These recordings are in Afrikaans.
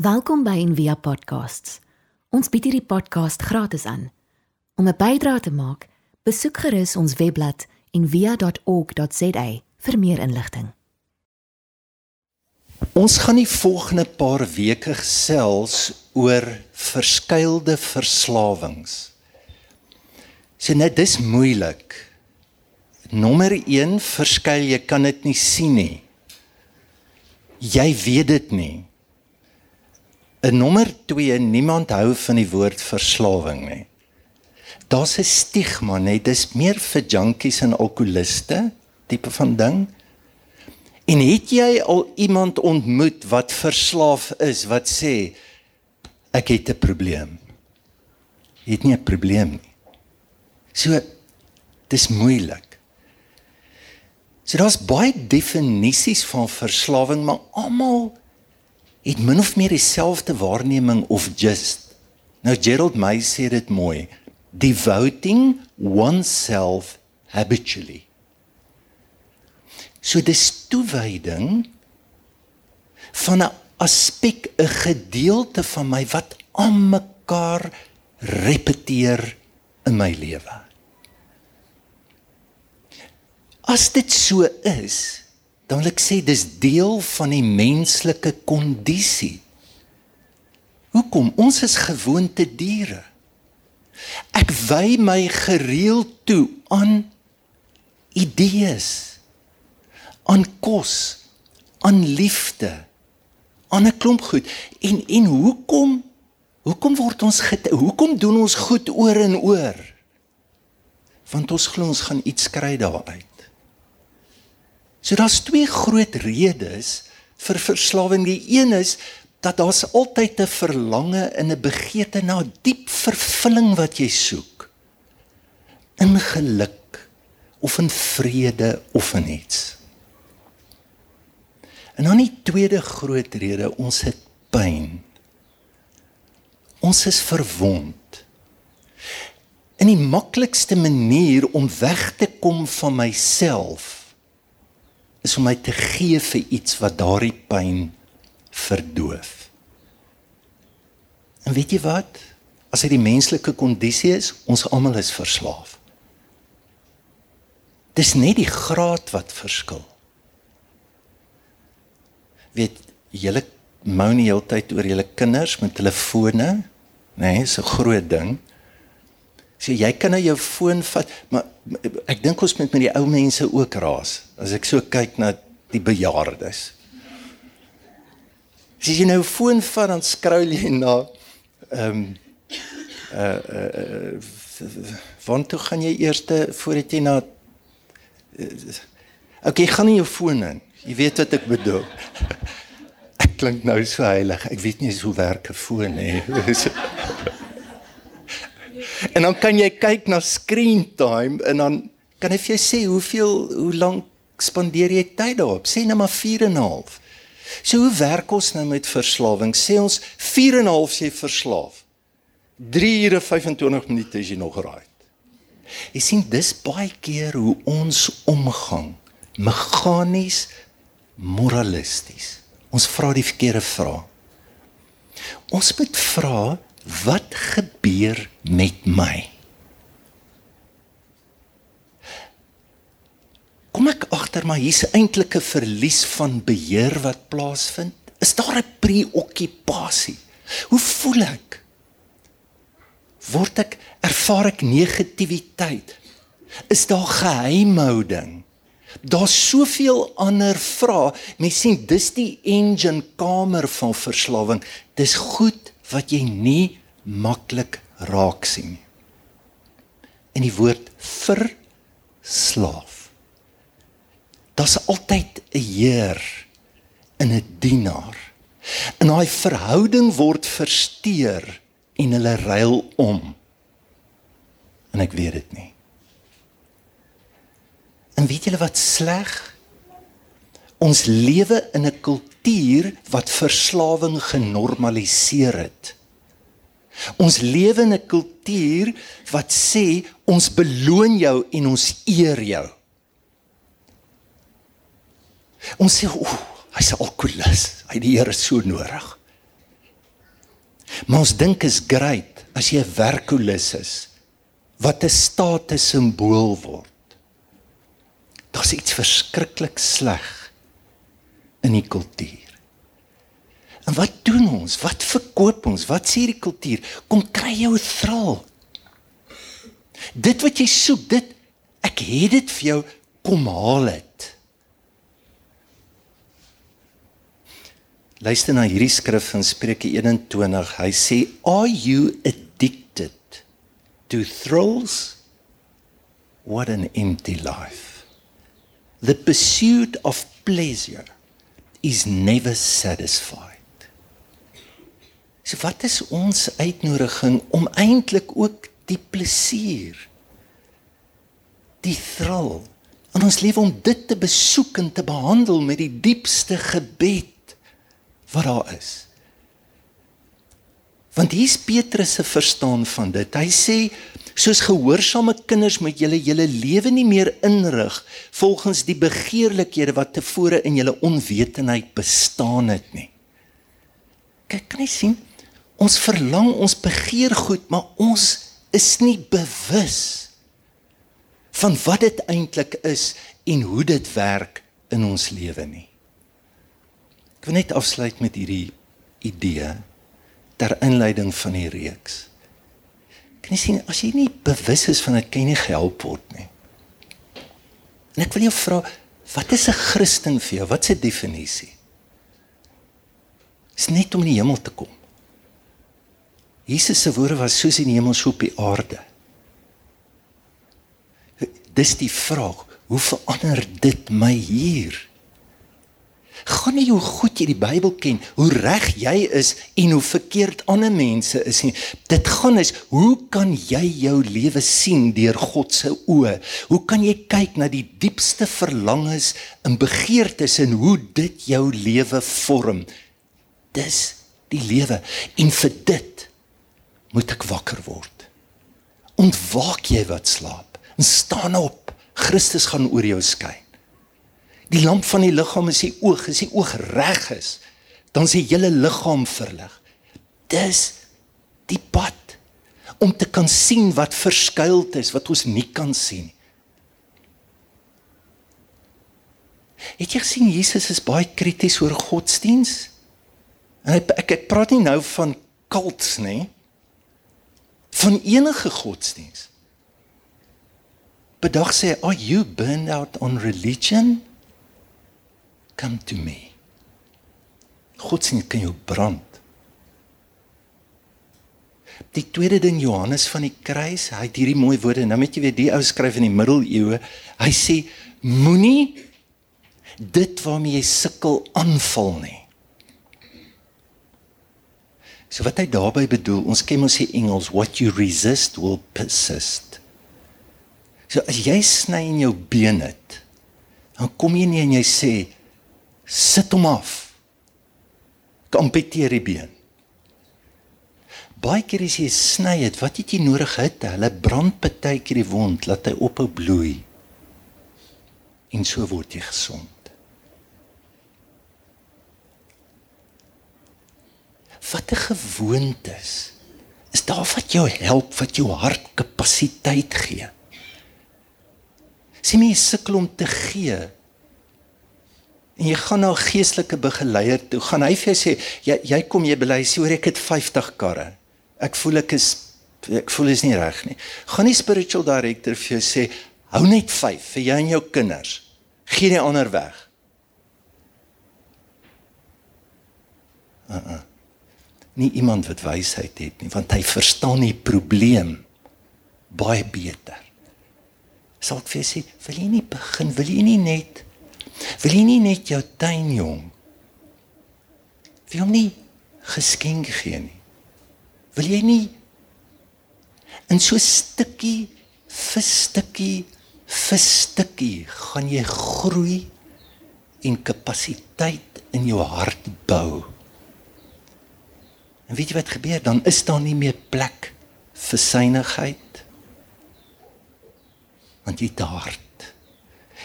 Welkom by Envia Podcasts. Ons bied hierdie podcast gratis aan. Om 'n bydrae te maak, besoek gerus ons webblad en via.org.za vir meer inligting. Ons gaan die volgende paar weke gesels oor verskeilde verslawings. Sien net dis moeilik. Nommer 1 verskeil jy kan dit nie sien nie. Jy weet dit nie. 'n Nommer 2 niemand hou van die woord verslawing nie. Daar's 'n stigma net dis meer vir junkies en alkoholiste tipe van ding. En het jy al iemand ontmoet wat verslaaf is wat sê ek het 'n probleem? Jy het nie 'n probleem nie. So dis moeilik. So daar's baie definisies van verslawing, maar almal het min of meer dieselfde waarneming of just. Nou Gerald May sê dit mooi, devoting oneself habitually. So dis toewyding van 'n aspek, 'n gedeelte van my wat aan mekaar repeteer in my lewe. As dit so is, dan wil ek sê dis deel van die menslike kondisie. Hoekom? Ons is gewoonte diere. Ek wy my gereeld toe aan idees, aan kos, aan liefde, aan 'n klomp goed. En en hoekom? Hoekom word ons hoekom doen ons goed oor en oor? Want ons glo ons gaan iets kry daaruit. So daar's twee groot redes vir verslawing. Die een is dat daar's altyd 'n verlange en 'n begeerte na diep vervulling wat jy soek. In geluk of in vrede of in iets. En dan die tweede groot rede, ons het pyn. Ons is verwond. En die maklikste manier om weg te kom van myself is om my te gee vir iets wat daardie pyn verdoof. En weet jy wat? As dit die menslike kondisie is, ons almal is verslaaf. Dis net die graad wat verskil. Weet julle mou nie heeltyd oor julle kinders met telefone, nê, nee, is 'n groot ding. Sê jy kan nou jou foon vat, maar ek dink ons moet met die ou mense ook raas. As ek so kyk na die bejaardes. As jy nou foon vat dan skroul jy na ehm um, uh uh want toe gaan jy eers voordat jy na uh, Okay, gaan nie jou foon in. Jy weet wat ek bedoel. Ek klink nou so heilig. Ek weet nie hoe werk 'n foon nie. En dan kan jy kyk na screen time en dan kan hy vir jou sê hoeveel hoe lank spandeer jy tyd daarop? Sê net maar 4 en 'n half. So hoe werk ons nou met verslawing? Sê ons 4 en 'n half jy verslaaf. 3 ure 25 minute is jy nog raai. Jy sien dis baie keer hoe ons omgang meganies moralisties. Ons vra die verkeerde vrae. Ons moet vra wat gebeur met my? Kom ek agter maar hier's eintlik 'n verlies van beheer wat plaasvind? Is daar 'n preokkupasie? Hoe voel ek? Word ek ervaar ek negatiwiteit? Is daar geheimhouding? Daar's soveel ander vrae. Mens sien dis die engine kamer van verslawing. Dis goed wat jy nie maklik raak sien. En die woord verslaaf. Daar's altyd 'n heer in 'n dienaar. En daai verhouding word versteur en hulle ruil om. En ek weet dit nie. En weet julle wat sleg? Ons lewe in 'n kultuur wat verslawing genormaliseer het. Ons lewe in 'n kultuur wat sê ons beloon jou en ons eer jou. Ons sê o, hy's 'n alkolikus. Hy die Here so nodig. Maar ons dink is great as jy 'n werkulis is wat 'n status simbool word. Daar's iets verskriklik sleg in die kultuur. En wat doen ons? Wat verkoop ons? Wat sê die kultuur? Kom kry jou thrill. Dit wat jy soek, dit ek het dit vir jou kom haal dit. Luister na hierdie skrif in Spreuke 21. Hy sê, "Are you addicted to thrills? What an empty life. The pursuit of pleasure is never satisfied." So wat is ons uitnodiging om eintlik ook die plesier die thrill in ons lewe om dit te besoek en te behandel met die diepste gebed wat daar is. Want hier's Petrus se verstaan van dit. Hy sê soos gehoorsame kinders moet julle julle lewe nie meer inrig volgens die begeerlikhede wat tevore in julle onwetendheid bestaan het nie. Kyk, kan jy sien? Ons verlang, ons begeer goed, maar ons is nie bewus van wat dit eintlik is en hoe dit werk in ons lewe nie. Ek wil net afsluit met hierdie idee ter inleiding van die reeks. Kan jy sien as jy nie bewus is van dit kan jy nie gehelp word nie. En ek wil jou vra, wat is 'n Christen vir jou? Wat is 'n definisie? Is net om in die hemel te kom. Jesus se woorde was soos in die hemel so op die aarde. Dis die vraag, hoe verander dit my hier? Gaan nie hoe goed jy die Bybel ken, hoe reg jy is en hoe verkeerd ander mense is nie. Dit gaan is hoe kan jy jou lewe sien deur God se oë? Hoe kan jy kyk na die diepste verlangens en begeertes en hoe dit jou lewe vorm? Dis die lewe en vir dit moet ek wakker word. Ontwaak jy wat slaap en staan op. Christus gaan oor jou skyn. Die lamp van die liggaam is die oog, as die oog reg is, dan is die hele liggaam verlig. Dis die pad om te kan sien wat verskuild is wat ons nie kan sien nie. Het jy gesien Jesus is baie krities oor godsdiens? En ek ek, ek praat nie nou van cults nie van enige godsdiens. Bedag sê, "Are you burned out on religion? Come to me." Godsdienst kan jou brand. Die tweede ding Johannes van die kruis, hy het hierdie mooi woorde. Nou moet jy weet die ou skryf in die middeleeue. Hy sê moenie dit waarmee jy sukkel aanval nie. So wat hy daarmee bedoel, ons ken mos die Engels what you resist will persist. So as jy sny in jou been het, dan kom jy nie en jy sê sit hom af. Kompeteer die been. Baie keer as jy sny het, wat het jy nodig het? Hulle brand partykeer die wond, laat hy ophou bloei. En so word jy gesond. watter gewoontes is daar wat jou help wat jou hart kapasiteit gee sien jy sukkel om te gee en jy gaan na 'n geestelike begeleier toe. Gaan hy vir jou sê jy jy kom jy bely sê oor ek het 50 karre. Ek voel ek is ek voel is nie reg nie. Gaan die spiritual director vir jou sê hou net 5 vir jou en jou kinders. Gee die ander weg. Uh -uh nie iemand wat wysheid het nie want hy verstaan die probleem baie beter. Sal ek vir sê, wil jy nie begin, wil jy nie net wil jy nie net jou tuin jong wil hom nie geskenk gee nie. Wil jy nie in so stukkie vir stukkie vir stukkie gaan jy groei en kapasiteit in jou hart bou. En weet jy wat gebeur? Dan is daar nie meer plek vir synigheid. Want jy daar.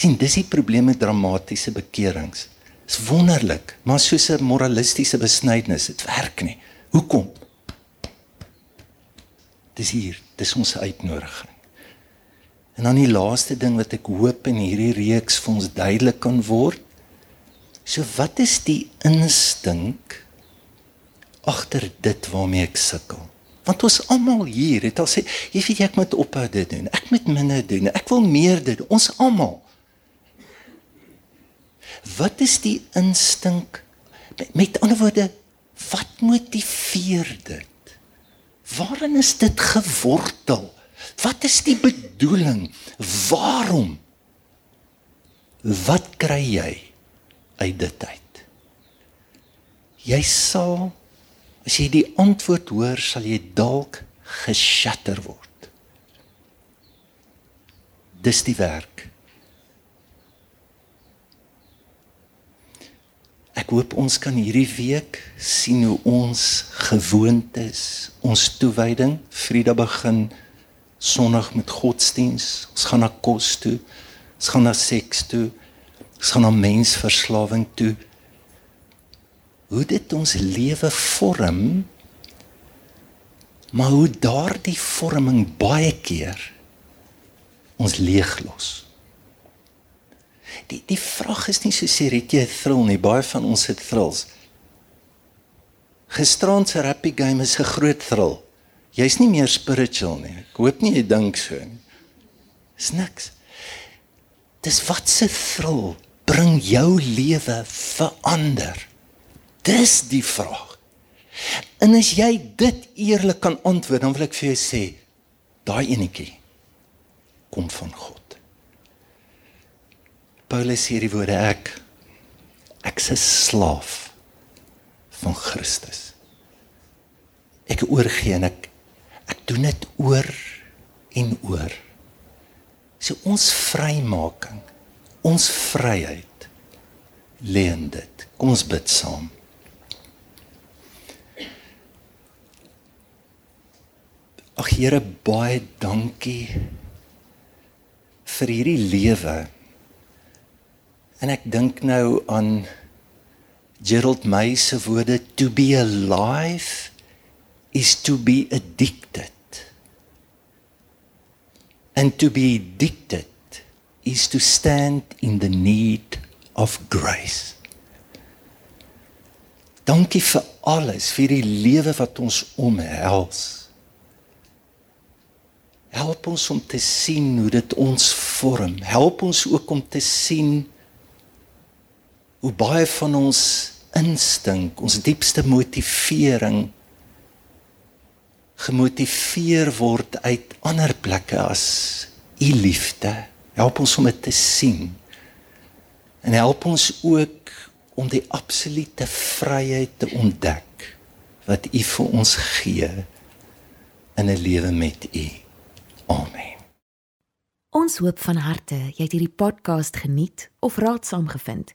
Sien, dis die probleem met dramatiese bekerings. Dis wonderlik, maar soos 'n moralistiese besnydenis, dit werk nie. Hoekom? Dis hier, dis ons uitnodiging. En dan die laaste ding wat ek hoop in hierdie reeks vir ons duidelik kan word. So wat is die instink agter dit waarmee ek sukkel? Want ons almal hier het al sê, jy weet ek moet ophou dit doen. Ek moet minder doen. Ek wil meer doen. Ons almal. Wat is die instink? Met, ander woorde, wat motiveer dit? Waarin is dit gewortel? Wat is die bedoeling? Waarom? Wat kry jy uit dit uit? Jy sal As jy die antwoord hoor, sal jy dalk geshatter word. Dis die werk. Ek hoop ons kan hierdie week sien hoe ons gewoontes, ons toewyding, Vrydag begin Sondag met godsdiens. Ons gaan na kos toe. Ons gaan na seks toe. Ons gaan na mensverslawing toe hoe dit ons lewe vorm maar hoe daardie vorming baie keer ons leeglos. Die die vraag is nie so seer het jy 'n thrill nie, baie van ons het thrills. Gisterand se rugby game is 'n groot thrill. Jy's nie meer spiritual nie. Ek hoop nie jy dink so nie. Dis niks. Dis wat se thrill bring jou lewe verander. Dis die vraag. En as jy dit eerlik kan antwoord, dan wil ek vir jou sê, daai enetjie kom van God. Paulus sê die woorde ek ek's 'n slaaf van Christus. Ek oorgee en ek ek doen dit oor en oor. So ons vrymaking, ons vryheid lê in dit. Kom ons bid saam. Ag Here, baie dankie vir hierdie lewe. En ek dink nou aan Gerald May se woorde to be alive is to be addicted. And to be addicted is to stand in the need of grace. Dankie vir alles, vir die lewe wat ons omhels. Help ons om te sien hoe dit ons vorm. Help ons ook om te sien hoe baie van ons instink, ons diepste motivering gemotiveer word uit ander plekke as u liefde. Help ons om dit te sien. En help ons ook om die absolute vryheid te ontdek wat u vir ons gee in 'n lewe met u. Amen. Ons hoop van harte jy het hierdie podcast geniet of raadsaam gevind.